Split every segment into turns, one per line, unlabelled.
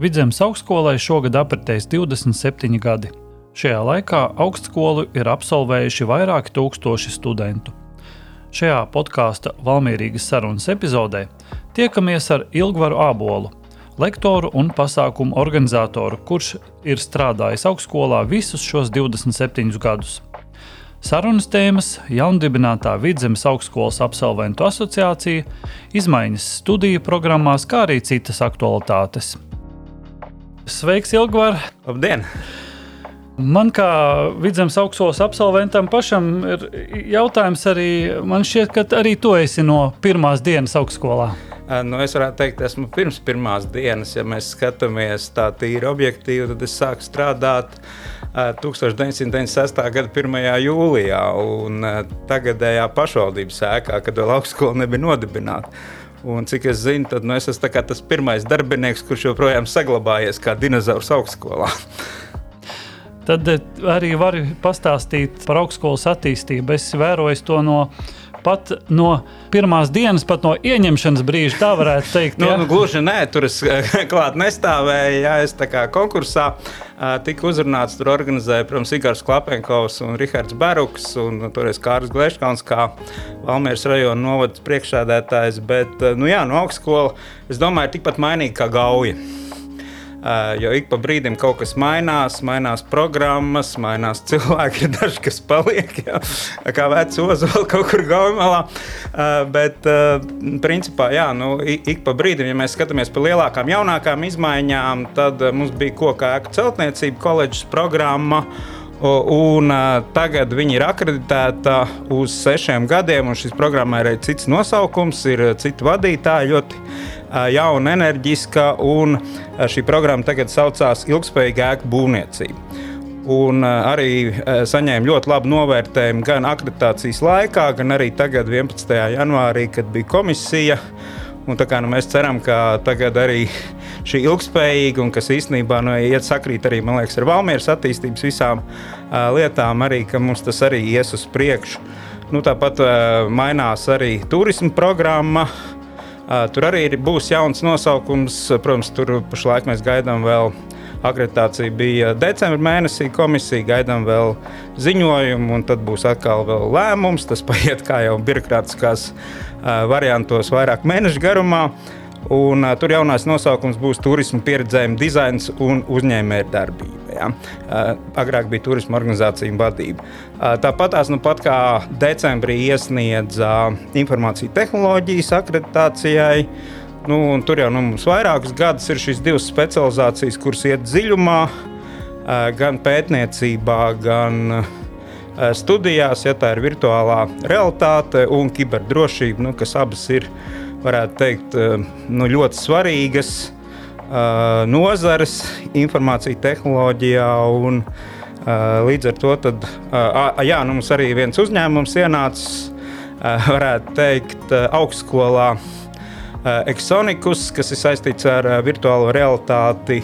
Vidzemes augstskolai šogad apritēs 27 gadi. Šajā laikā augstskolu ir absolvējuši vairāki tūkstoši studentu. Šajā podkāstu Valmīrijas sarunas epizodē tiekamies ar Ilgvaru Ābolu, lektoru un pasākumu organizatoru, kurš ir strādājis augstskolā visus šos 27 gadus. Sarunas tēmas - jaundibinātā Vidzemes augstskolas absolventu asociācija, izmaiņas studiju programmās, kā arī citas aktualitātes. Sveiks, Ilgvar!
Labdien!
Man kā vidzemes augstskolas absolventam pašam ir jautājums arī, man šķiet, ka arī tu esi no pirmās dienas augstskolā.
Nu, es varētu teikt, esmu pirms pirmās dienas. Ja mēs skatāmies tā tīri objektīvi, tad es sāku strādāt 1996. gada 1. jūlijā un tagadējā pašvaldības ēkā, kad vēl augstskola nebija nodibināta. Un, cik es zinu, tad nu, es esmu tas pirmais darbinieks, kurš joprojām saglabājies kā dinozaurs augstskolā.
Tad eh, arī varu pastāstīt par augstskolas attīstību. Es vēroju to no pat no pirmās dienas, pat no ieņemšanas brīža, tā varētu teikt.
nu, nu, gluži nē, tur es klāt nestāvēju. Jā, es tā kā konkursā tika uzrunāts, tur organizēja, protams, Igors Klapenkovs un Rihards Baruks un toreiz Kārs Gleškauns kā Valmieras rajona novads priekšsēdētājs. Bet, nu jā, no augstskola, es domāju, ir tikpat mainīga kā Gauja. Jo ik pa brīdim kaut kas mainās, mainās programmas, mainās cilvēki, ir daži, kas paliek. Jā, kā veci ozola kaut kur gaumalā. Bet, principā, jā, nu, ik pa brīdim, ja mēs skatāmies pa lielākām, jaunākām izmaiņām, tad mums bija koka ēku celtniecība, koledžas programma. Un, tagad viņi ir akreditēta uz sešiem gadiem, un šis programmai ir cits nosaukums, ir citi vadītāji, ļoti jauna, enerģiska, un šī programma tagad saucās Ilgspējīga ēku būvniecība. Un arī saņēma ļoti labu novērtējumu gan akreditācijas laikā, gan arī tagad, 11. janvārī, kad bija komisija. Un tā kā nu, mēs ceram, ka tagad arī šī ilgspējīga, un kas īstenībā nu, iet sakrīt arī liekas, ar Valmieras attīstības visām uh, lietām, arī mums tas arī ies uz priekšu. Nu, tāpat uh, mainās arī turisma programma. Uh, Tur arī būs jauns nosaukums. Protams, tur pašlaik mēs gaidām vēl. Akreditācija bija decembrī mēnesī, komisija gaidām vēl ziņojumu, un tad būs atkal lēmums. Tas paiet kā jau birokrātiskās variantos, vairāk mēnešu garumā. Un, tur jaunais nosaukums būs turisma pieredzējuma dizains un uzņēmējdarbība. Ja? Uh, agrāk bija turisma organizācija vadība. Uh, tāpat tās nu pat kā decembrī iesniedza informāciju tehnoloģijas akreditācijai. Nu, tur jau nu, mums vairākus gadus ir šīs divas specializācijas, kuras iet dziļumā, uh, gan pētniecībā, gan uh, studijās, ja tā ir virtuālā realitāte un kiberdrošība, nu, kas abas ir varētu teikt, eh, nu, ļoti svarīgas nozares informācija tehnoloģijā. Un, uh, līdz ar to tad, uh, jā, nu, mums arī viens uzņēmums ienācis, uh, varētu teikt, uh, augstskolā uh, Exonikus, kas ir saistīts ar uh, virtuālo realitāti.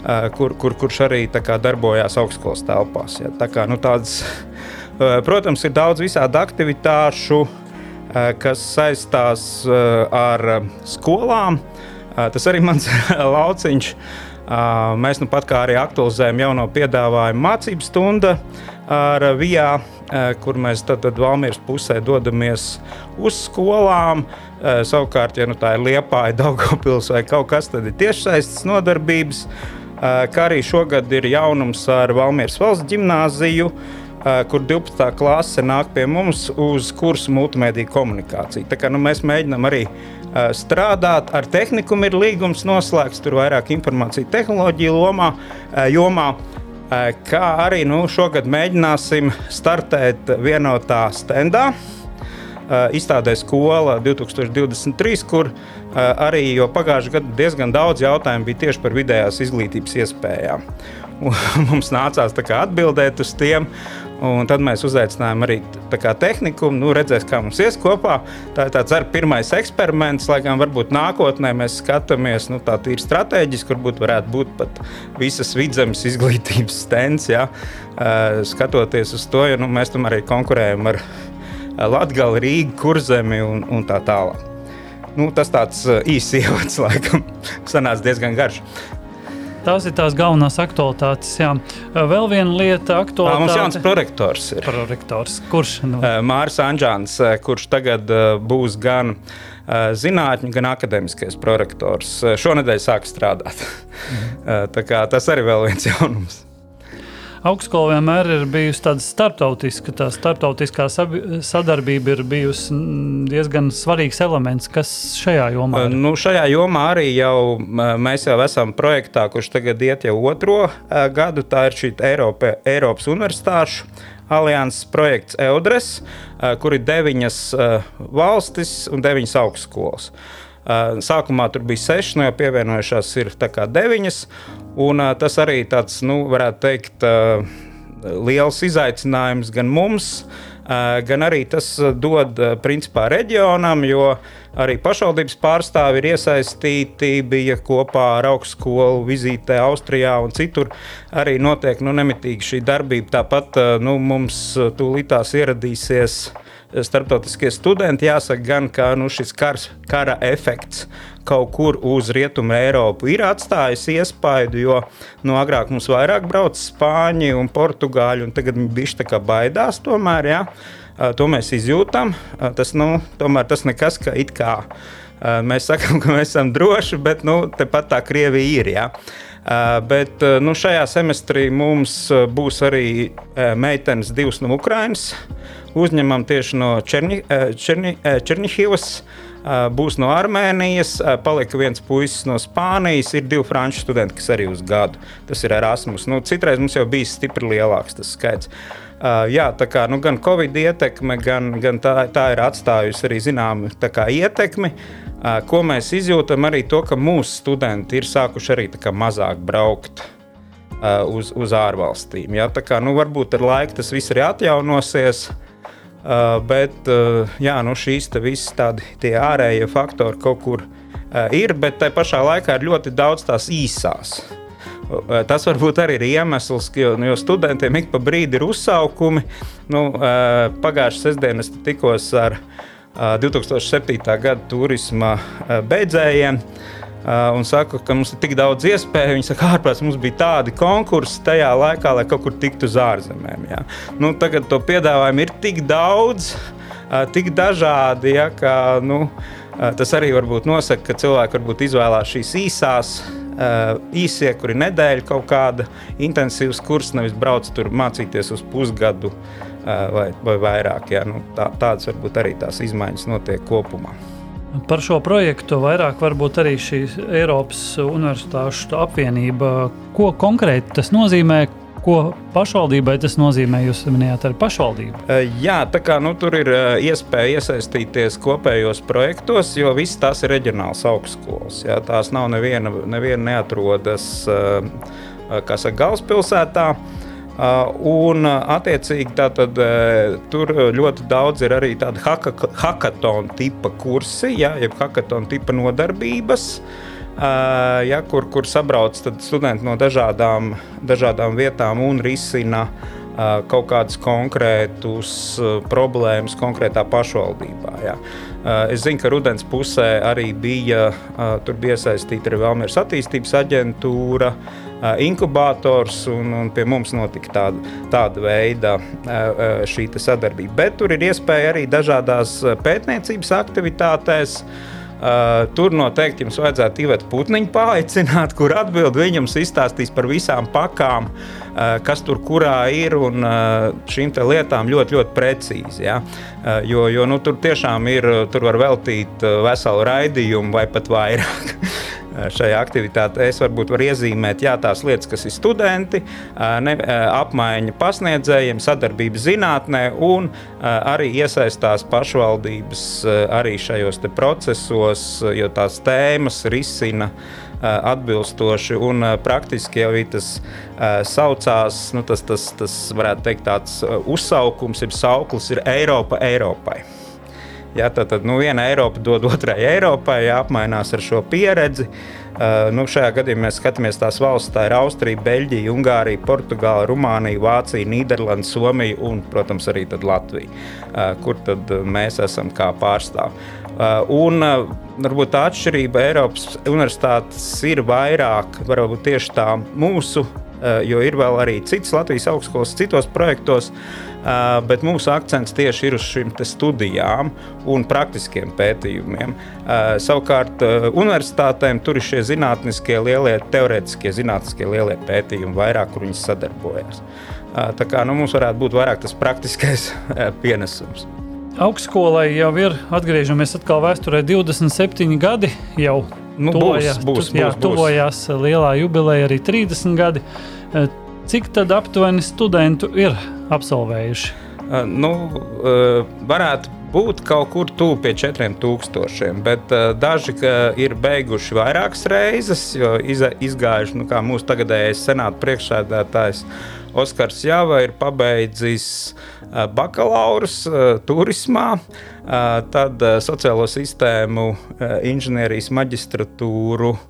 Uh, kur, kur, kurš arī kā, darbojās augstskolas telpās. Ja. Tā kā, nu, tādas, uh, protams, ir daudz visādi aktivitāšu, uh, Eh, kas saistās eh, ar eh, skolām. Tas arī mans lauciņš. Mēs nu pat kā arī aktualizējam jauno piedāvājumu mācību stundu ar VIA, kur mēs tad, tad Valmīras pusē dodamies uz skolām. Savukārt, ja nu tā ir Liepāja, Daugopils vai kaut kas, tad ir tiešsaistes nodarbības. Kā arī šogad ir jaunums ar Valmīras valsts ģimnāziju. Eh, kur 12. klase nāk pie mums uz kursu multimediju komunikāciju. Tā kā, nu, mēs mēģinām arī uh, strādāt ar tehniku, ir līgums noslēgts, tur vairāk informācija tehnoloģija lomā, uh, jomā. Kā arī nu, šogad mēģināsim startēt vienotā standā. Izstādē skola 2023, kur arī pagājušajā gadā diezgan daudz jautājumu bija tieši par vidējās izglītības iespējām. Mums nācās atbildēt uz tiem. Un tad mēs uzaicinājām arī tehniku, nu, redzēs, kā mums ies kopā. Tā ir tāds pirmais eksperiments, lai gan varbūt nākotnē mēs skatāmies nu, tā tīri strateģiski, varbūt varētu būt pat visas vidzemes izglītības stends, ja, skatoties uz to, jo nu, mēs tam arī konkurējam ar Latviju, Rīgu, Kurzemi un, un tā tālāk. Nu, tas tāds īsts ievads, laikam, sanāca diezgan garš.
Tās ir tās galvenās aktualitātes. Jā. Vēl viena lieta, aktuālitāte.
Mums jauns prorektors ir.
Prorektors. Kurš? Nu?
Māris Anģāns, kurš tagad būs gan zinātņu, gan akadēmiskais prorektors. Šonadēļ sāk strādāt. Mhm. tas arī vēl viens jaunums
augstskola vienmēr ir bijusi tāda starptautiska. Tā starptautiskā sadarbība ir bijusi diezgan svarīgs elements. Kas šajā jomā?
Ir? Nu, šajā jomā arī jau mēs jau esam projektā, kurš tagad iet jau otro gadu. Tā ir šī Eiropa, Eiropas Universitāšu alianses projekts EUDRES, kur ir deviņas valstis un deviņas augstskolas. Sākumā tur bija seši, nu jau pievienojušās ir deviņas. Un, tas arī tāds, nu, varētu teikt, liels izaicinājums gan mums, gan arī tas dod principā reģionam, jo arī pašvaldības pārstāvi ir iesaistīti, bija kopā ar augstskolu vizītē Austrijā un citur. Arī notiek nu, nemitīgi šī darbība. Tāpat nu, mums tūlītās ieradīsies starptautiskie studenti. Jāsaka, gan ka nu, šis kars, kara efekts kaut kur uz Rietumu Eiropu ir atstājis iespaidu, jo nu, agrāk mums vairāk brauc spāņi un portugāļi, un tagad viņi bišķi tā kā baidās tomēr. Ja? To mēs izjūtam. Tas, nu, tomēr tas nekas, ka it kā mēs sakām, ka mēs esam droši, bet nu, tepat tā Krievija ir. Ja? Bet nu, šajā semestrī mums būs arī meitenes divas no Ukrainas. Uzņemam tieši no Černi, Černi, Černihivas. Būs no Armēnijas, palika viens puisis no Spānijas, ir divi franču studenti, kas arī uz gadu. Tas ir Erasmus. Nu, citreiz mums jau bija stipri lielāks tas skaits. Uh, jā, tā kā nu, gan Covid ietekme, gan, gan tā, tā ir atstājusi arī zināmu ietekmi. Uh, ko mēs izjūtam, arī to, ka mūsu studenti ir sākuši arī mazāk braukt uh, uz, uz ārvalstīm. Jā, tā kā nu, varbūt ar laiku tas viss arī atjaunosies. Uh, Uh, bet uh, jā, nu šīs visas tādi ārējie faktori kaut kur uh, ir, bet tajā pašā laikā ir ļoti daudz tās īsās. Tas varbūt arī ir iemesls, jo, nu, jo studentiem ik pa brīdi ir uzsaukumi. Nu, Pagājušā sestdienā es tikos ar 2007. Uh, gada turisma beidzējiem. Uh, un saka, ka mums ir tik daudz iespēju. Viņi saka, ārprāts mums bija tādi konkursi tajā laikā, lai kaut kur tiktu uz ārzemēm. Ja. Nu, tagad to piedāvājumu ir tik daudz, uh, tik dažādi, ja, ka nu, uh, tas arī varbūt nosaka, ka cilvēki varbūt izvēlās šīs īsās. Īsie, kur ir nedēļa kaut kāda intensīvas kursa, nevis brauc tur mācīties uz pusgadu vai, vai vairāk. Ja. Nu, tā, tādas varbūt arī tās izmaiņas notiek kopumā.
Par šo projektu vairāk varbūt arī šī Eiropas Universitāšu apvienība. Ko konkrēti tas nozīmē? Ko pašvaldībai tas nozīmē? Jūs minējāt arī pašvaldību.
Jā, tā kā nu, tur ir iespēja iesaistīties kopējos projektos, jo visas tās ir reģionāls augstskolas. Jā, tās nav neviena, neviena neatrodas saka, galvaspilsētā. Uh, un, uh, attiecīgi, tātad, uh, tur ļoti daudz ir arī tādu hackathon tipa kursi, ja, jeb hackathon tipa nodarbības. Uh, ja, kur, kur sabrauc studenti no dažādām, dažādām vietām un risina uh, kaut kādas konkrētas uh, problēmas konkrētā pašvaldībā. Ja. Es zinu, ka rudens pusē arī bija, bija iesaistīta arī Valmīras attīstības aģentūra, inkubators, un, un pie mums notika tāda, tāda veida šī sadarbība. Bet tur ir iespēja arī dažādās pētniecības aktivitātēs. Uh, tur noteikti jums vajadzētu Ivētu Putniņu paaicināt, kur atbild viņam izstāstīs par visām pakām, uh, kas tur kurā ir un uh, šīm lietām ļoti, ļoti precīzi. Ja? Uh, jo jo nu, tur tiešām ir, tur var veltīt veselu raidījumu vai pat vairāk. šajā aktivitātē es varbūt varu iezīmēt jā, tās lietas, kas ir studenti, ne, apmaiņa pasniedzējiem, sadarbība zinātnē un arī iesaistās pašvaldības arī šajos procesos, jo tās tēmas risina atbilstoši un praktiski jau tas saucās, nu, tas, tas, tas varētu teikt tāds uzsaukums, ir sauklis, ir Eiropa Eiropai. Ja, tad, tad nu, viena Eiropa dod otrai Eiropai, ja, apmainās ar šo pieredzi. Uh, nu, šajā gadījumā mēs skatāmies tās valsts, tā ir Austrija, Beļģija, Ungārija, Portugāla, Rumānija, Vācija, Nīderlanda, Somija un, protams, arī Latvija, uh, kur tad mēs esam kā pārstāvji. Un varbūt tā atšķirība Eiropas universitātes ir vairāk, varbūt tieši tā mūsu, jo ir vēl arī citas Latvijas augstskolas, citos projektos. Uh, bet mūsu akcents tieši ir uz šīm studijām un praktiskiem pētījumiem. Savukārt, universitātēm tur ir šie zinātniskie, lielie, teorētiskie zinātniskie lielie pētījumi, vairāk kur viņi sadarbojas. Tā kā nu, mums varētu būt vairāk tas praktiskais pienesums.
Augstskolai jau ir atgriežamies atkal vēsturē 27 gadi. Jau
nu, tuvojās, būs, būs,
jā,
būs.
tuvojās lielā jubileja arī 30 gadi. Cik tad aptuveni studentu ir absolvējuši?
Uh, nu, uh, varētu būt kaut kur tuvu pie 4000, bet uh, daži ir beiguši vairākas reizes, jo izgājuši nu, mūsu tagadējais senāta priekšsēdētājs. Oskars Jāva ir pabeidzis bakalaurus turismā, tad sociālo sistēmu inženierijas maģistratūru Uh,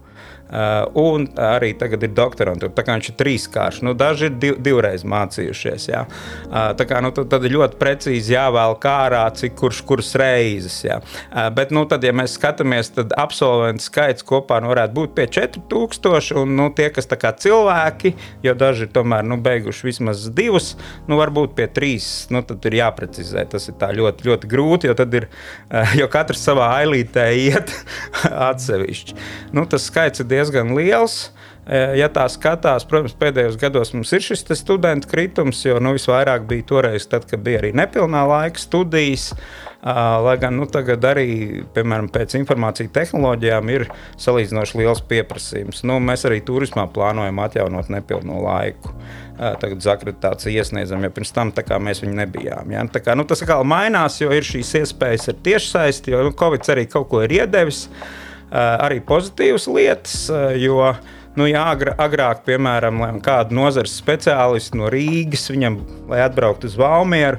un arī tagad ir doktorantūra. Tā kā viņš ir trīskāršs, nu, daži ir div, divreiz mācījušies. Jā. Uh, tā kā nu, tad, tad ir ļoti precīzi jāvēl kārā, cik kurš kuras reizes. Jā. Uh, bet, nu, tad, ja mēs skatāmies, tad absolventu skaits kopā nu, varētu būt pie 4000. Un nu, tie, kas kā cilvēki, jo daži ir tomēr nu, beiguši vismaz divus, nu, varbūt pie trīs, nu, tad ir jāprecizē. Tas ir ļoti, ļoti grūti, jo, ir, jo katrs savā ailītē iet atsevišķi. Nu, tas skaits ir diezgan diezgan liels. E, ja tā skatās, protams, pēdējos gados mums ir šis studentu kritums, jo nu, visvairāk bija toreiz, tad, kad bija arī nepilnā laika studijas. Lai gan nu, tagad arī, piemēram, pēc informācijas tehnoloģijām ir salīdzinoši liels pieprasījums. Nu, mēs arī turismā plānojam atjaunot nepilno laiku. Tagad akreditāciju iesniedzam, jo pirms tam mēs viņu nebijām. Ja? Kā, nu, tas atkal mainās, jo ir šīs iespējas ar tiešsaisti, jo nu, Covid arī kaut ko ir iedevis. Arī pozitīvas lietas, jo Nu, jā, agr agrāk, piemēram, kādu nozares speciālistu no Rīgas, viņam, lai atbrauktu uz Valmieru,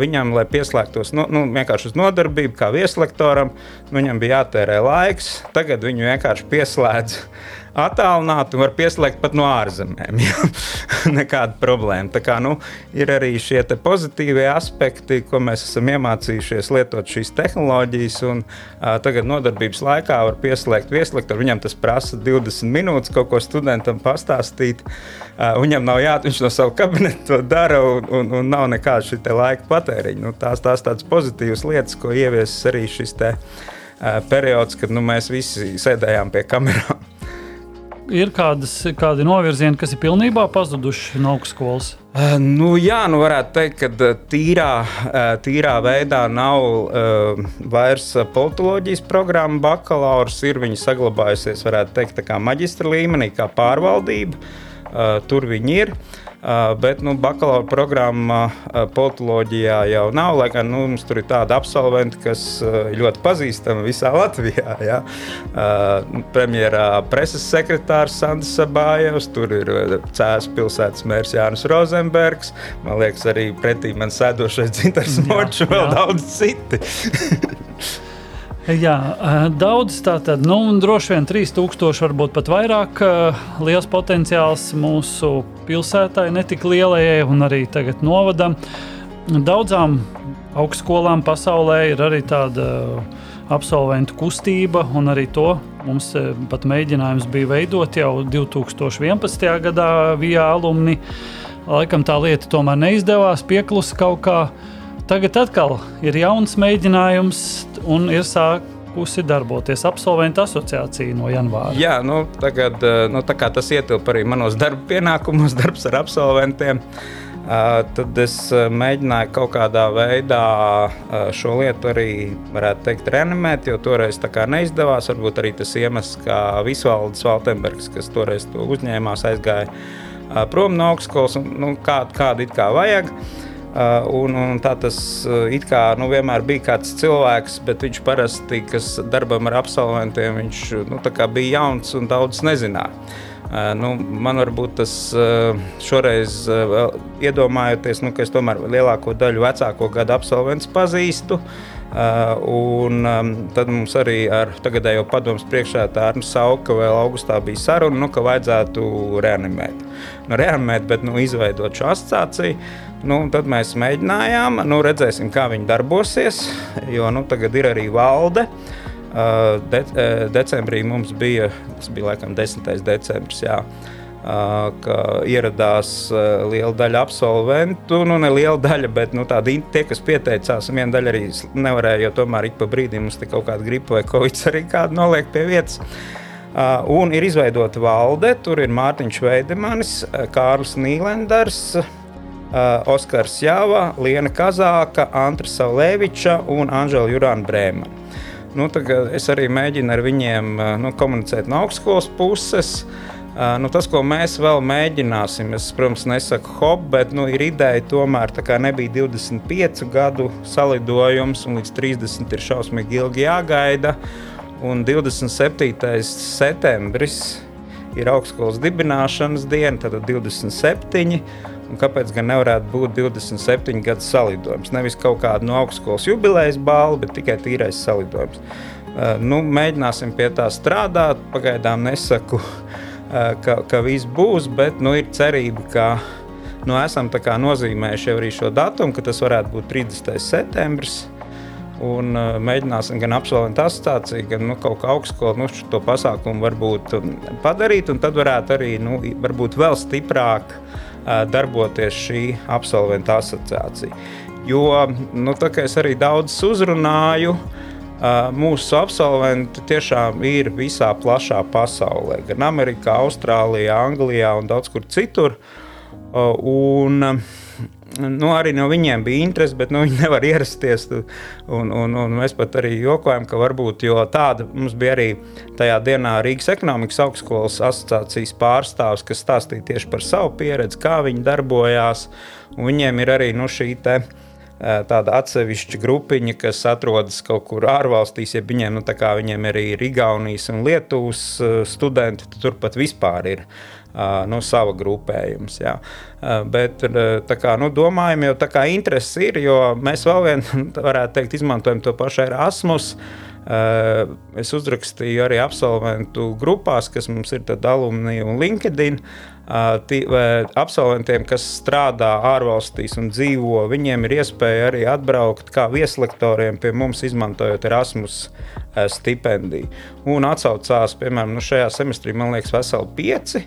viņam, lai pieslēgtos nu, nu, vienkārši uz nodarbību, kā vieslektoram, nu, viņam bija jātērē laiks. Tagad viņu vienkārši pieslēdz attālināti un var pieslēgt pat no ārzemēm. Nekāda problēma. Tā kā, nu, ir arī šie pozitīvie aspekti, ko mēs esam iemācījušies lietot šīs tehnoloģijas. Un, uh, tagad nodarbības laikā var pieslēgt vieslektoru. Viņam tas prasa 20 minūtes kaut ko studentam pastāstīt. Uh, viņam nav jāatcerās, viņš no sava kabineta to dara un, un, un nav nekāda šī laika patēriņa. Nu, tās tās tādas pozitīvas lietas, ko ieviesis arī šis te, uh, periods, kad nu, mēs visi sēdējām pie kamerām
ir kādas, kādi novirzieni, kas ir pilnībā pazuduši no augstskolas?
Uh, nu, jā, nu varētu teikt, ka tīrā, tīrā veidā nav uh, vairs politoloģijas programma, bakalaurs ir viņa saglabājusies, varētu teikt, kā maģistra līmenī, kā pārvaldība. Uh, tur viņi ir. Uh, bet nu, bakalaura programma politoloģijā jau nav. Lai gan nu, mums tur ir tādi absolventi, kas ļoti pazīstami visā Latvijā. Ja? Premjerā preses sekretārs Sandrs Sabājevs, tur ir Cēlus pilsētas mērs Jānis Rozenbergs. Man liekas, arī pretī man sēdošais Dzintars Morčs un vēl daudz citi.
Jā, daudz tātad, nu, droši vien 3000, varbūt pat vairāk. Liels potenciāls mūsu pilsētai, ne tik lielajai, un arī tagad novadam. Daudzām augstskolām pasaulē ir arī tāda absolventu kustība, un arī to mums pat mēģinājums bija veidot jau 2011. gadā via alumni. Laikam tā lieta tomēr neizdevās, pieklusa kaut kādā Tagad atkal ir jauns mēģinājums un ir sākusi darboties absolventu asociācija no janvāra.
Jā, nu, tagad, eh, nu, tas ietilpa arī manos darba pienākumos, darbs ar absolventiem. Uh, tad es uh, mēģināju kaut kādā veidā šo lietu arī, varētu teikt, reanimēt, jo toreiz tā kā neizdevās. Varbūt arī tas iemesls, kā Visvalds Valtenbergs, kas toreiz to uzņēmās, aizgāja prom no augstskolas un nu, kādu, kādu it kā vajag. Uh, un, un tā tas uh, kā, nu, vienmēr bija kāds cilvēks, bet viņš parasti, kas darbam ar absolventiem, viņš nu, bija jauns un daudz nezināja. Uh, nu, man varbūt tas šoreiz, iedomājoties, nu, ka es tomēr lielāko daļu vecāko gadu absolventus pazīstu, Un tad mums arī ar tagadējo padomus priekšētāju Arnu Sauku vēl augustā bija saruna, nu, ka vajadzētu reanimēt. Nu, reanimēt, bet nu, izveidot šo asociāciju. Nu, tad mēs mēģinājām, nu, redzēsim, kā viņi darbosies, jo nu, tagad ir arī valde. De, decembrī mums bija, tas bija laikam 10. decembris, jā, ka ieradās liela daļa absolventu. Nu, ne liela daļa, bet nu, tādi, tie, kas pieteicās, viena daļa arī nevarēja, jo tomēr ik pa brīdim mums kaut kāda gripa vai covid arī kāda noliek pie vietas. Uh, un ir izveidota valde. Tur ir Mārtiņš Veidemanis, Kārlis Nīlenders, uh, Oskars Jāva, Liena Kazāka, Antra Savleviča un Anžela Jurāna Brēmana. Nu, es arī mēģinu ar viņiem nu, komunicēt no augstskolas puses. Nu, tas, ko mēs vēl mēģināsim, es, protams, nesaku hop, bet nu, ir ideja tomēr tā kā nebija 25 gadu salidojums, un līdz 30 ir šausmīgi ilgi jāgaida. Un 27. septembris ir augstskolas dibināšanas diena, tad 27. Un kāpēc gan nevarētu būt 27 gadu salidojums? Nevis kaut kāda no augstskolas jubilejas balva, bet tikai tīrais salidojums. Uh, nu, mēģināsim pie tā strādāt. Pagaidām nesaku, Eh, ka, ka viss būs, bet nu, ir cerība, ka nu, esam nozīmējuši arī šo datumu, ka tas varētu būt 30. septembris. Un, uh, mēģināsim gan absolventu asociāciju, gan nu, kaut kā augstskolu nu, šo pasākumu varbūt um, padarīt, tad varētu arī nu, varbūt vēl stiprāk uh, darboties šī absolventu asociācija. Jo, nu, tā kā es arī daudz uzrunāju, uh, Mūsu absolventi tiešām ir visā plašā pasaulē, gan Amerikā, Austrālijā, Anglijā un daudz kur citur. Un, nu, arī no viņiem bija interese, bet nu, viņi nevar ierasties. Un, un, un mēs pat arī jokojam, ka varbūt tāda mums bija arī tajā dienā Rīgas ekonomikas augstskolas asociācijas pārstāvs, kas stāstīja tieši par savu pieredzi, kā viņi darbojās. Viņiem ir arī nu, šī te, uh, tāda atsevišķa grupiņa, kas atrodas kaut kur ārvalstīs, ja viņiem, nu, viņiem arī ir Igaunijas un Lietuvas studenti, tad turpat vispār ir nu, sava grupējums. Jā. Bet kā, nu, domājam, jo tā kā interesi ir, jo mēs vēl vien, varētu teikt, izmantojam to pašu Erasmus. Es uzrakstīju arī absolventu grupās, kas mums ir alumni un LinkedIn absolventiem, kas strādā ārvalstīs un dzīvo, viņiem ir iespēja arī atbraukt kā vieslektoriem pie mums, izmantojot Erasmus stipendiju. Un atsaucās, piemēram, nu šajā semestrī, man liekas, veseli pieci.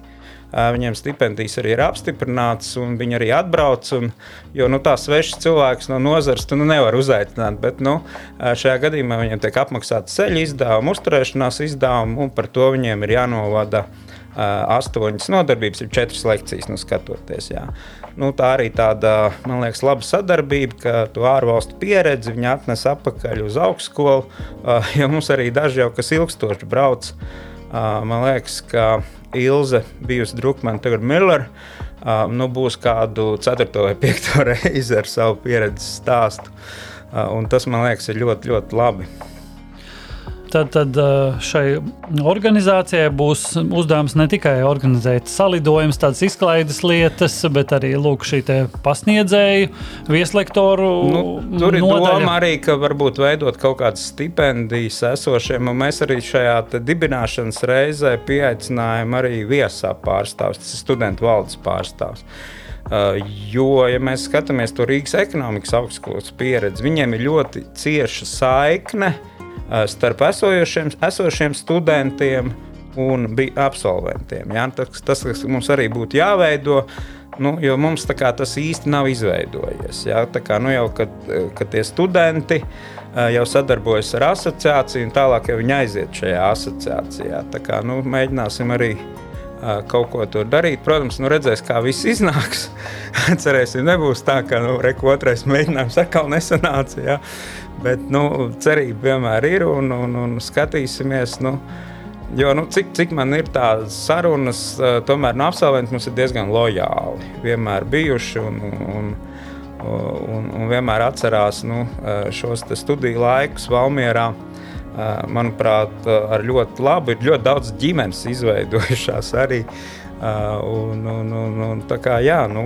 Viņiem stipendijas arī ir apstiprinātas, un viņi arī atbrauc. Un, jo nu, tā svešs cilvēks no nozares tu nu, nevar uzaicināt. Bet nu, šajā gadījumā viņiem tiek apmaksāta ceļu izdevuma, uzturēšanās izdevuma, un par to viņiem ir jānovada astoņas nodarbības, ir četras lekcijas, nu, skatoties. Jā. Nu, tā arī tāda, man liekas, laba sadarbība, ka to ārvalstu pieredzi viņi atnes atpakaļ uz augstskolu. Jo mums arī daži jau kas ilgstoši brauc. Man liekas, ka Ilze bijusi Drukmana, tagad Miller. Nu, būs kādu 4. vai 5. reizi ar savu pieredzi stāstu. Un tas man liekas, ir ļoti, ļoti labi.
Tad, tad eh, šai organizācijai būs uzdevums ne tikai organizēt salidojumus, tādas izklaides lietas, bet arī lūk, šī pasniedzēju, vieslektoru. Nu,
tur ir nodaļa. doma arī, ka varbūt veidot kaut kādas stipendijas esošiem, un mēs arī šajā dibināšanas reizē pieaicinājām arī viesā pārstāvs, tas ir studentu valdes pārstāvs. Uh, jo, ja mēs skatāmies to Rīgas ekonomikas augstskolas pieredzi, viņiem ir ļoti cieša saikne uh, starp esošiem, esošiem studentiem un absolventiem. Ja? Tas, tas, kas mums arī būtu jāveido, nu, jo mums kā, tas īsti nav izveidojies. Ja? Kā, nu, jau, kad, kad tie studenti jau sadarbojas ar asociāciju, un tālāk jau viņi aiziet šajā asociācijā. Tā kā, nu, mēģināsim arī kaut ko tur darīt. Protams, nu redzēs, kā viss iznāks. Cerēsim, nebūs tā, ka nu, reku otrais mēģinājums atkal nesanāca. Ja? Bet nu, cerība vienmēr ir un, un, un skatīsimies. Nu, Jo, nu, cik, cik man ir tādas sarunas, tomēr no absolventi mums ir diezgan lojāli. Vienmēr bijuši un, un, un, un vienmēr atcerās nu, šos studiju laikus Valmjerā. Manuprāt, ar ļoti labu, ir ļoti daudz ģimenes izveidojušās arī. Un, un, un, un, tā kā jā, nu,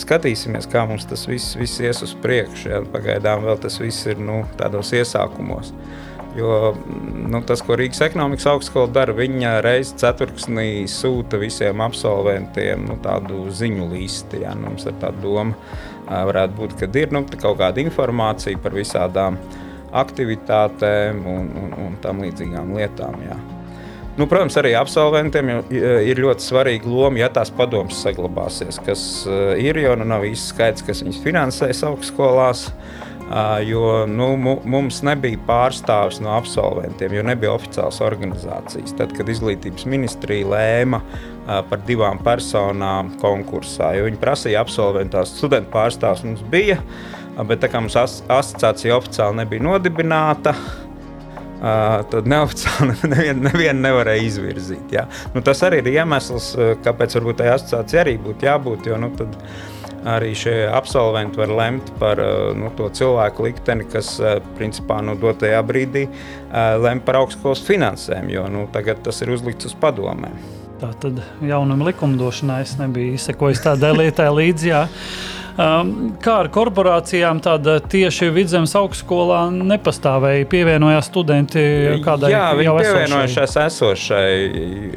skatīsimies, kā mums tas viss, viss ies uz priekšu. Ja? Pagaidām vēl tas viss ir nu, tādos iesākumos. Jo nu, tas, ko Rīgas ekonomikas augstskola dara, viņa reizē ceturksnī sūta visiem absolventiem nu, tādu ziņu listi. Ja? Nu, mums ir tāda doma, varētu būt, ka ir nu, kaut kāda informācija par visādām aktivitātēm un, un, un tam līdzīgām lietām. Jā. Nu, protams, arī absolventiem ir ļoti svarīga loma, ja tās padomas saglabāsies, kas ir, jo nu nav īsti skaidrs, kas viņas finansēs augstskolās. Jo nu, mums nebija pārstāvis no absolventiem, jo nebija oficiāls organizācijas. Tad, kad izglītības ministrija lēma par divām personām konkursā, jo viņi prasīja absolventās, studentu pārstāvs mums bija, bet tā kā mums asociācija oficiāli nebija nodibināta, Uh, tad neoficiāli nevienu nevien nevarēja izvirzīt. Ja? Nu, tas arī ir iemesls, kāpēc varbūt tai asociācijai arī būtu jābūt. Jo, nu, arī šie absolventi var lemt par nu, to cilvēku likteni, kas principā nu, dotajā brīdī lem par augstskolas finansēm, jo nu, tagad tas ir uzlikts uz padomēm.
Tā tad jaunuma likumdošanā es nebiju izsekojis tādai lietai līdzi. Jā. Um, kā ar korporācijām, tāda tieši vidzemes augstskolā nepastāvēja. Pievienojās studenti kādai
Jā, viņi pievienojušies esošai.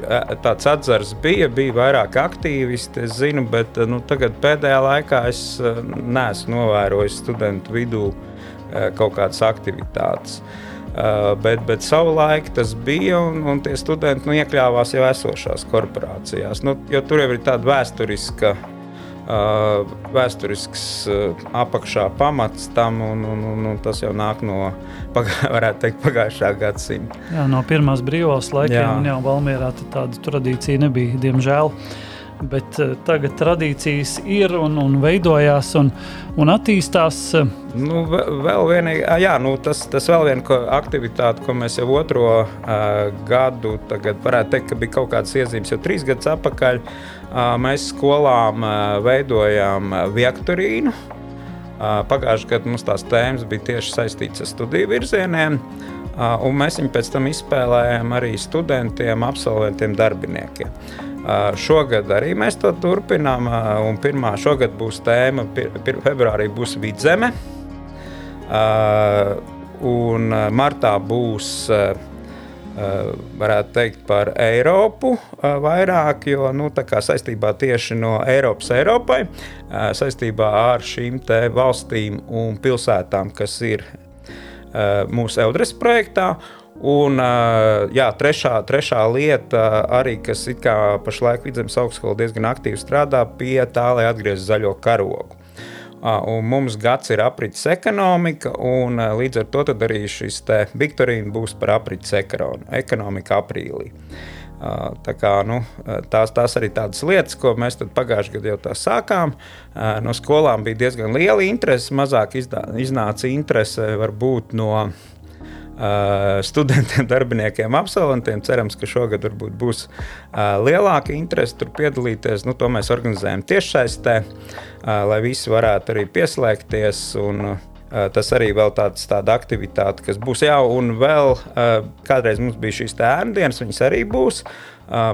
E, tāds atzars bija, bija vairāk aktīvisti, es zinu, bet nu, tagad pēdējā laikā es e, neesmu novērojis studentu vidū e, kaut kādas aktivitātes. Uh, bet, bet savulaik tas bija, un, un tie studenti nu, iekļāvās jau esošās korporācijās. Nu, tur jau ir tāda vēsturiska uh, vēsturisks apakšā pamats tam, un, un, un, un tas jau nāk no pagā, teikt, pagājušā gadsimta.
Jā, no pirmās brīvās laikiem, jā. jau Valmierā tāda tradīcija nebija, diemžēl. Bet uh, tagad tradīcijas ir un, un veidojās un, un attīstās.
Nu, vēl viena, jā, nu, tas, tas vēl viena aktivitāte, ko mēs jau otro uh, gadu, tagad varētu teikt, ka bija kaut kādas iezīmes jau trīs gadus atpakaļ. Uh, Mēs skolām veidojām vektorīnu. Pagājušajā gadā mums tās tēmas bija tieši saistītas ar studiju virzieniem, un mēs viņu pēc tam izspēlējām arī studentiem, absolventiem, darbiniekiem. Šogad arī mēs to turpinām, un pirmā šogad būs tēma, februārī būs vidzeme, un martā būs varētu teikt par Eiropu eh, vairāk, jo nu, saistībā tieši no Eiropas Eiropai, eh, saistībā ar šīm valstīm un pilsētām, kas ir mūsu Eudres projektā. Un jā, trešā, trešā lieta, arī, kas pašlaik Vidzemes augstskola diezgan aktīvi strādā pie tā, lai atgrieztu zaļo karogu. Un mums gads ir aprits ekonomika, un līdz ar to arī šis Viktorīna būs par aprits ekonomiku aprīlī. Tā kā, nu, tās, tās arī tādas lietas, ko mēs pagājušajā gadā jau sākām. No skolām bija diezgan liela interese, mazāk iznāca interese varbūt no studentiem, darbiniekiem, absolventiem. Cerams, ka šogad būs uh, lielāka interese tur piedalīties. Nu, to mēs organizējam tiešsaistē, lai visi varētu arī pieslēgties. Un, Tas arī ir tāds, tāda aktivitāte, kas būs jau, un vēl kādreiz mums bija šīs ērdienas, viņas arī būs.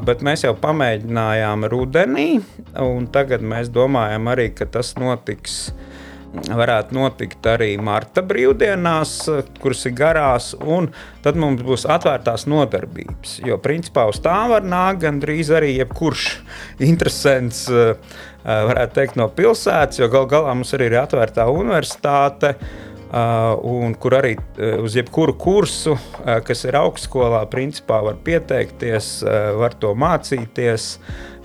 Bet mēs jau pamēģinājām rudenī, un tagad mēs domājam arī, ka tas notiks uh, varētu notikt arī marta brīvdienās, kuras ir garās, un tad mums būs atvērtās nodarbības. Jo principā uz tām var nākt gandrīz arī jebkurš interesants, eh, varētu teikt, no pilsētas, jo gal galā mums arī ir atvērtā universitāte. Uh, un kur arī uh, uz jebkuru kursu, uh, kas ir augstskolā, principā var pieteikties, var to mācīties.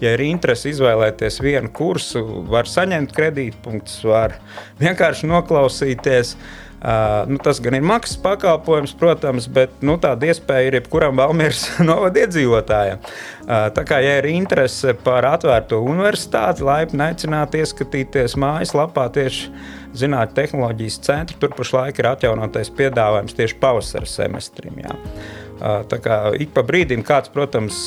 Ja ir interese izvēlēties vienu kursu, var saņemt kredītpunktus, var vienkārši noklausīties. Uh, nu, tas gan ir maksas pakalpojums, protams, bet nu, tāda iespēja ir jebkuram Valmīras novada iedzīvotājam. Uh, tā kā ja ir interese par atvērto universitāti, laipni aicināt ieskatīties mājaslapā tieši Zinātņu tehnoloģijas centra. Tur pašlaik ir atjaunotais piedāvājums tieši pavasara semestrim. Jā. Tā kā ik pa brīdim kāds, protams,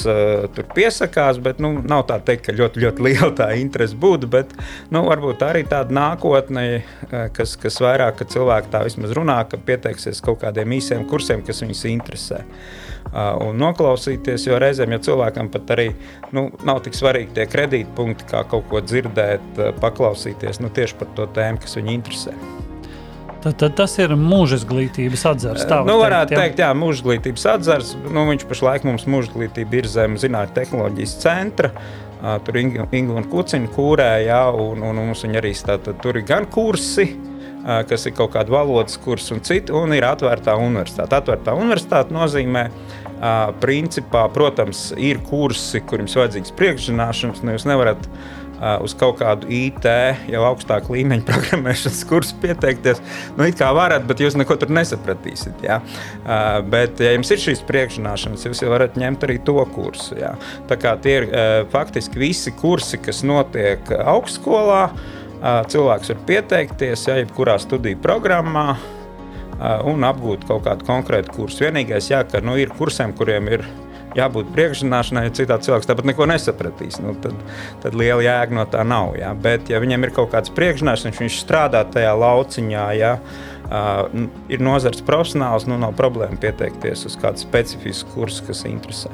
tur piesakās, bet nu, nav tā teikt, ka ļoti, ļoti liela tā interese būtu. Bet nu, varbūt arī tāda nākotne, kas, kas vairāk ka cilvēki tā vismaz runā, ka pieteiksies kaut kādiem īsiem kursiem, kas viņus interesē. Un noklausīties, jo reizēm, ja cilvēkam pat arī nu, nav tik svarīgi tie kredītpunkti, kā kaut ko dzirdēt, paklausīties nu, tieši par to tēmu, kas viņu interesē.
Tad, tad tas ir mūža izglītības atzars. Tā
nu, varētu teikt, jā, teikt, jā mūža izglītības atzars. Nu, viņš pašlaik mums mūža izglītība ir zem zinātnē tehnoloģijas centra. Tur ir Inga un Kuciņa kūrē, jā, un, un mums arī tātad, tur ir gan kursi, kas ir kaut kāda valodas kursi un citi, un ir atvērtā universitāte. Atvērtā universitāte nozīmē, principā, protams, ir kursi, kur jums vajadzīgs priekšzināšanas, nu jūs nevarat uz kaut kādu IT, jau augstāku līmeņu programmēšanas kursu pieteikties. Nu, it kā varat, bet jūs neko tur nesapratīsiet. Ja? Bet, ja jums ir šīs priekšzināšanas, jūs jau varat ņemt arī to kursu. Ja? Tā kā tie ir faktiski visi kursi, kas notiek augstskolā. Cilvēks var pieteikties, ja jebkurā studiju programmā un apgūt kaut kādu konkrētu kursu. Vienīgais, jā, ka nu, ir kursiem, kuriem ir ielikumi jābūt priekšzināšanai, ja citādi cilvēks tāpat neko nesapratīs. Nu, tad, tad liela jēga no tā nav. Jā. Bet, ja viņam ir kaut kāds priekšzināšanas, viņš strādā tajā lauciņā, jā, uh, ir nozars profesionāls, nu nav problēma pieteikties uz kādu specifisku kursu, kas interesē.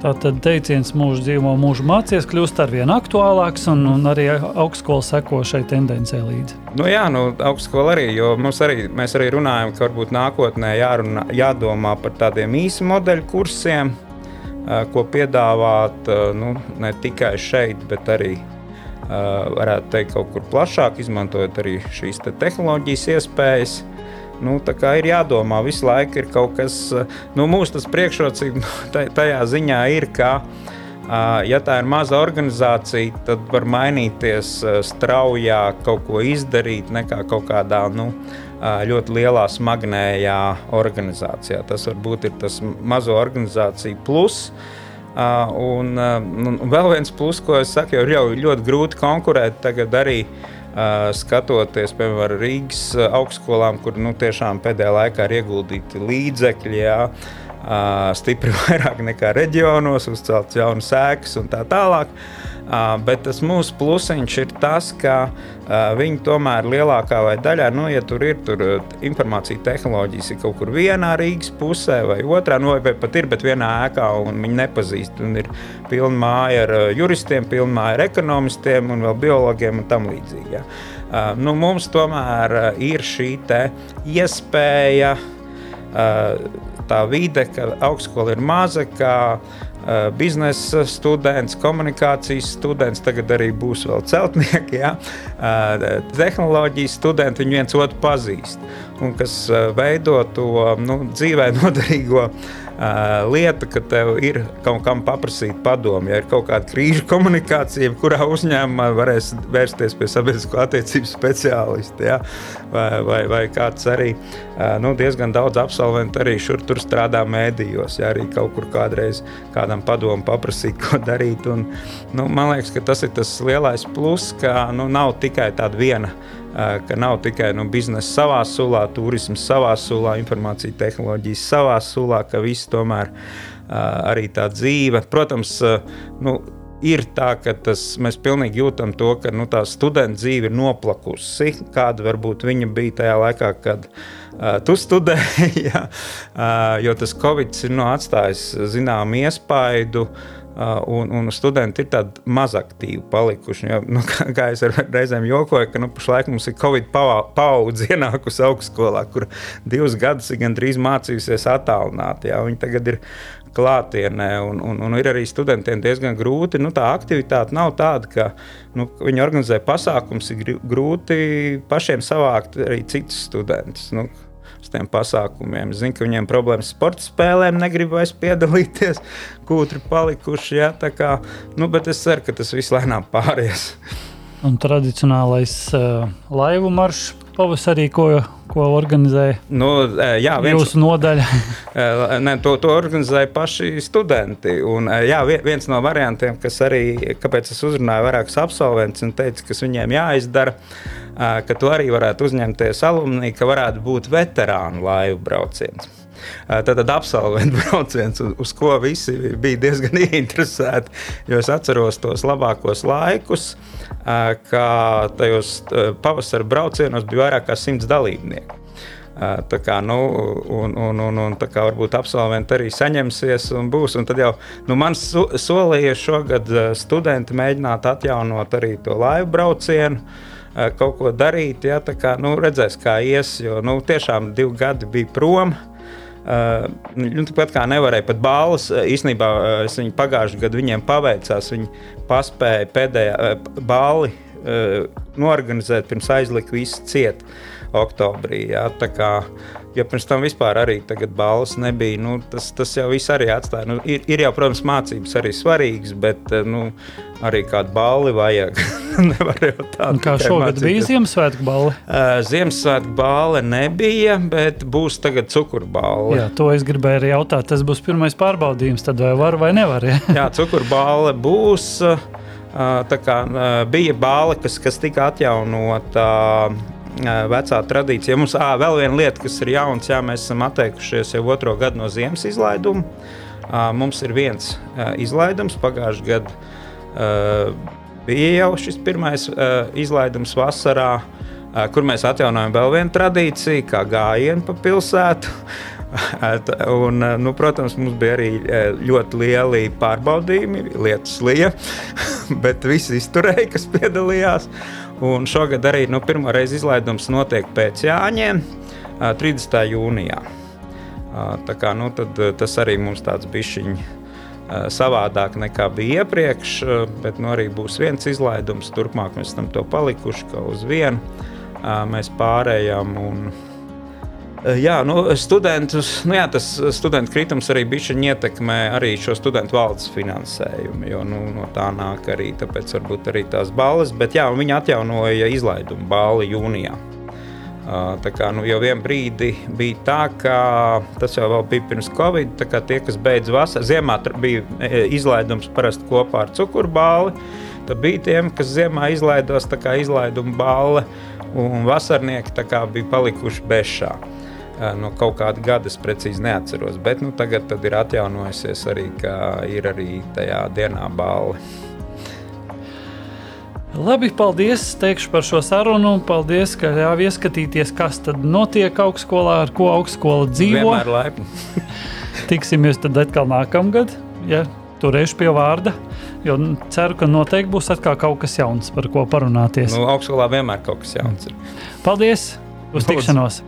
Tātad teiciens mūža dzīvo, mūža mācīties, kļūst ar vien aktuālāks, un, un arī augstskola seko šai tendencē līdzi.
Nu jā, nu, augstskola arī, jo arī, mēs arī runājam, ka varbūt nākotnē jārunā, jādomā par tādiem īsu modeļu kursiem, ko piedāvāt nu, ne tikai šeit, bet arī varētu teikt kaut kur plašāk, izmantojot arī šīs te tehnoloģijas iespējas. Nu, ir jādomā, visu laiku ir kaut kas, nu, mūsu priekšrocība nu, tajā ziņā ir, ka, ja tā ir maza organizācija, tad var mainīties straujāk, kaut ko izdarīt nekā kaut kādā nu, ļoti lielā, smagnējā organizācijā. Tas varbūt ir tas mazo organizāciju plus. Uh, un, uh, un vēl viens plus, ko es saku, ir ļoti grūti konkurēt tagad arī uh, skatoties, piemēram, Rīgas augstskolām, kur nu, tiešām pēdējā laikā ir ieguldīti līdzekļi. Jā, Stipri vairāk nekā reģionos, uzcelts jaunas sēklas un tā tālāk. Bet tas mūsu plusiņš ir tas, ka viņi tomēr lielākā vai daļā, nu, ja tur ir tur informācija tehnoloģijas, ir kaut kur vienā Rīgas pusē vai otrā, nu, vai pat ir, bet vienā ēkā un viņi nepazīst. Un ir pilna māja ar juristiem, pilna māja ar ekonomistiem un vēl biologiem un tam līdzīgi. Ja. Nu, mums tomēr ir šī iespēja, tā vide, ka augstskola ir maza, ka Eh, biznesa students, komunikācijas students, tagad arī būs vēl celtnieki, ja? Eh, tehnoloģijas studenti, viņi viens otru pazīst. Un kas eh, veido to nu, dzīvē noderīgo lieta, ka tev ir kaut kam paprasīt padomu. Ja ir kaut kāda krīža komunikācija, kurā uzņēmumā varēs vērsties pie sabiedrisko attiecību speciālista, ja? vai, vai, vai kāds arī nu, diezgan daudz absolventu arī šur tur strādā mēdījos, ja arī kaut kur kādreiz kādam padomu paprasīt, ko darīt. Un, nu, man liekas, ka tas ir tas lielais pluss, ka nu, nav tikai tāda viena ka nav tikai nu, biznesa savā sulā, turisms savā sulā, informācija tehnoloģijas savā sulā, ka viss tomēr arī tā dzīve. Protams, nu, ir tā, ka tas, mēs pilnīgi jūtam to, ka nu, tā studenta dzīve ir noplakusi. Kāda varbūt viņa bija tajā laikā, kad uh, tu studēji, ja? uh, jo tas Covid ir nu, atstājis zināmu iespaidu. Uh, un, un studenti ir tādi mazaktīvi palikuši. Ja, nu, kā, kā es reizēm jokoju, ka nu, pašlaik mums ir Covid paudze ienākusi augstskolā, kur divus gadus ir gandrīz mācījusies attālināti. Viņi tagad ir klātienē, un, un, un ir arī studentiem diezgan grūti. Nu, tā aktivitāte nav tāda, ka nu, viņi organizē pasākumus, ir grūti pašiem savākt arī citus studentus. Nu, tiem pasākumiem. Zinu, ka viņiem problēmas sporta spēlēm, negrib vairs piedalīties, kūtri palikuši. Ja, kā, nu, bet es ceru, ka tas viss lēnām pāries.
Un tradicionālais uh, laivu maršs pavasarī, ko, ko organizēja
nu, jā, viens,
jūsu nodaļa?
ne, to, to organizēja paši studenti. Un, jā, viens no variantiem, kas arī, kāpēc es uzrunāju vairākus absolventus un teicu, kas viņiem jāizdara, ka tu arī varētu uzņemties alumnī, ka varētu būt veterānu laivu brauciens. Tad, absolventu brauciens, uz ko visi bija diezgan ieinteresēti. Jo es atceros tos labākos laikus, kā tajos pavasara braucienos bija vairāk kā simts dalībnieku. Tā kā, nu, un, un, un, un tā kā varbūt absolventi arī saņemsies un būs. Un tad jau nu, man so, solīja šogad studenti mēģināt atjaunot arī to laivu braucienu kaut ko darīt. Ja, kā, nu, redzēs, kā ies, jo nu, tiešām divi gadi bija prom. Uh, nu, tāpat kā nevarēja pat balvas, īstenībā uh, viņi pagājušajā gadā viņiem paveicās. Viņi paspēja pēdējā uh, balvu uh, norganizēt pirms aizlika visu cietu oktobrī. Jā, kā, ja pirms tam vispār arī balvas nebija, nu, tas, tas jau viss arī atstāja. Nu, ir, ir jau, protams, mācības arī svarīgas, bet nu, arī kādu balli vajag.
Nevar jau tādu. Kā šogad mācīt, bija Ziemassvētku balva?
Uh, Ziemassvētku balva nebija, bet būs tagad cukurbāla.
Jā, to es gribēju arī jautāt. Tas būs pirmais pārbaudījums, tad vai var vai nevar. Ja?
Jā, cukurbāla būs. Uh, tā kā uh, bija bāle, kas, kas tika atjaunota vecā tradīcija. Mums ā, vēl viena lieta, kas ir jauns, jā, mēs esam atteikušies jau otro gadu no ziemas izlaiduma. Mums ir viens izlaidums pagājušajā gadā. Bija jau šis pirmais izlaidums vasarā, kur mēs atjaunojam vēl vienu tradīciju, kā gājienu pa pilsētu. Un, nu, protams, mums bija arī ļoti lieli pārbaudījumi, lietas lieja, bet visi izturēja, kas piedalījās. Un šogad arī nu, pirmā reize izlaidums notiek pēc Jāņiem, 30. jūnijā. Tā kā, nu, tad, tas arī mums tāds bišķiņš savādāk nekā bija iepriekš, bet nu, arī būs viens izlaidums. Turpmāk mēs tam to palikuši, ka uz vienu mēs pārējām. Un, Eh, jā, nu, studentus, nu, jā, tas studentu kritums arī bija ietekmē arī šo studentu valdes finansējumu. Jo nu, no tā nāk arī, tāpēc varbūt arī tās balvas. Bet jā, viņi atjaunoja izlaidumu balvu jūnijā. Tā kā nu, jau vienā brīdī bija tā, ka tas jau bija pirms Covid. Tie, kas beidz vasaru, ziemā bija e, izlaidums parasti kopā ar cukurbāli. Tad bija tiem, kas ziemā izlaidos izlaiduma balva, un vasarnieki bija palikuši bez šā no kaut kāda gada, es precīzi neatceros. Bet nu, tagad ir atjaunojusies arī, ka ir arī tajā dienā balva.
Labi, paldies teikšu par šo sarunu. Paldies, ka ļāvi ieskatīties, kas tad notiek augstskolā, ar ko augstskola dzīvo.
Vienmēr laipni.
Tiksimies tad atkal nākamgad, ja turēšu pie vārda. Jo ceru, ka noteikti būs atkal kaut kas jauns, par ko parunāties.
Nu, augstskolā vienmēr kaut kas jauns ir.
Paldies! Uz tikšanos!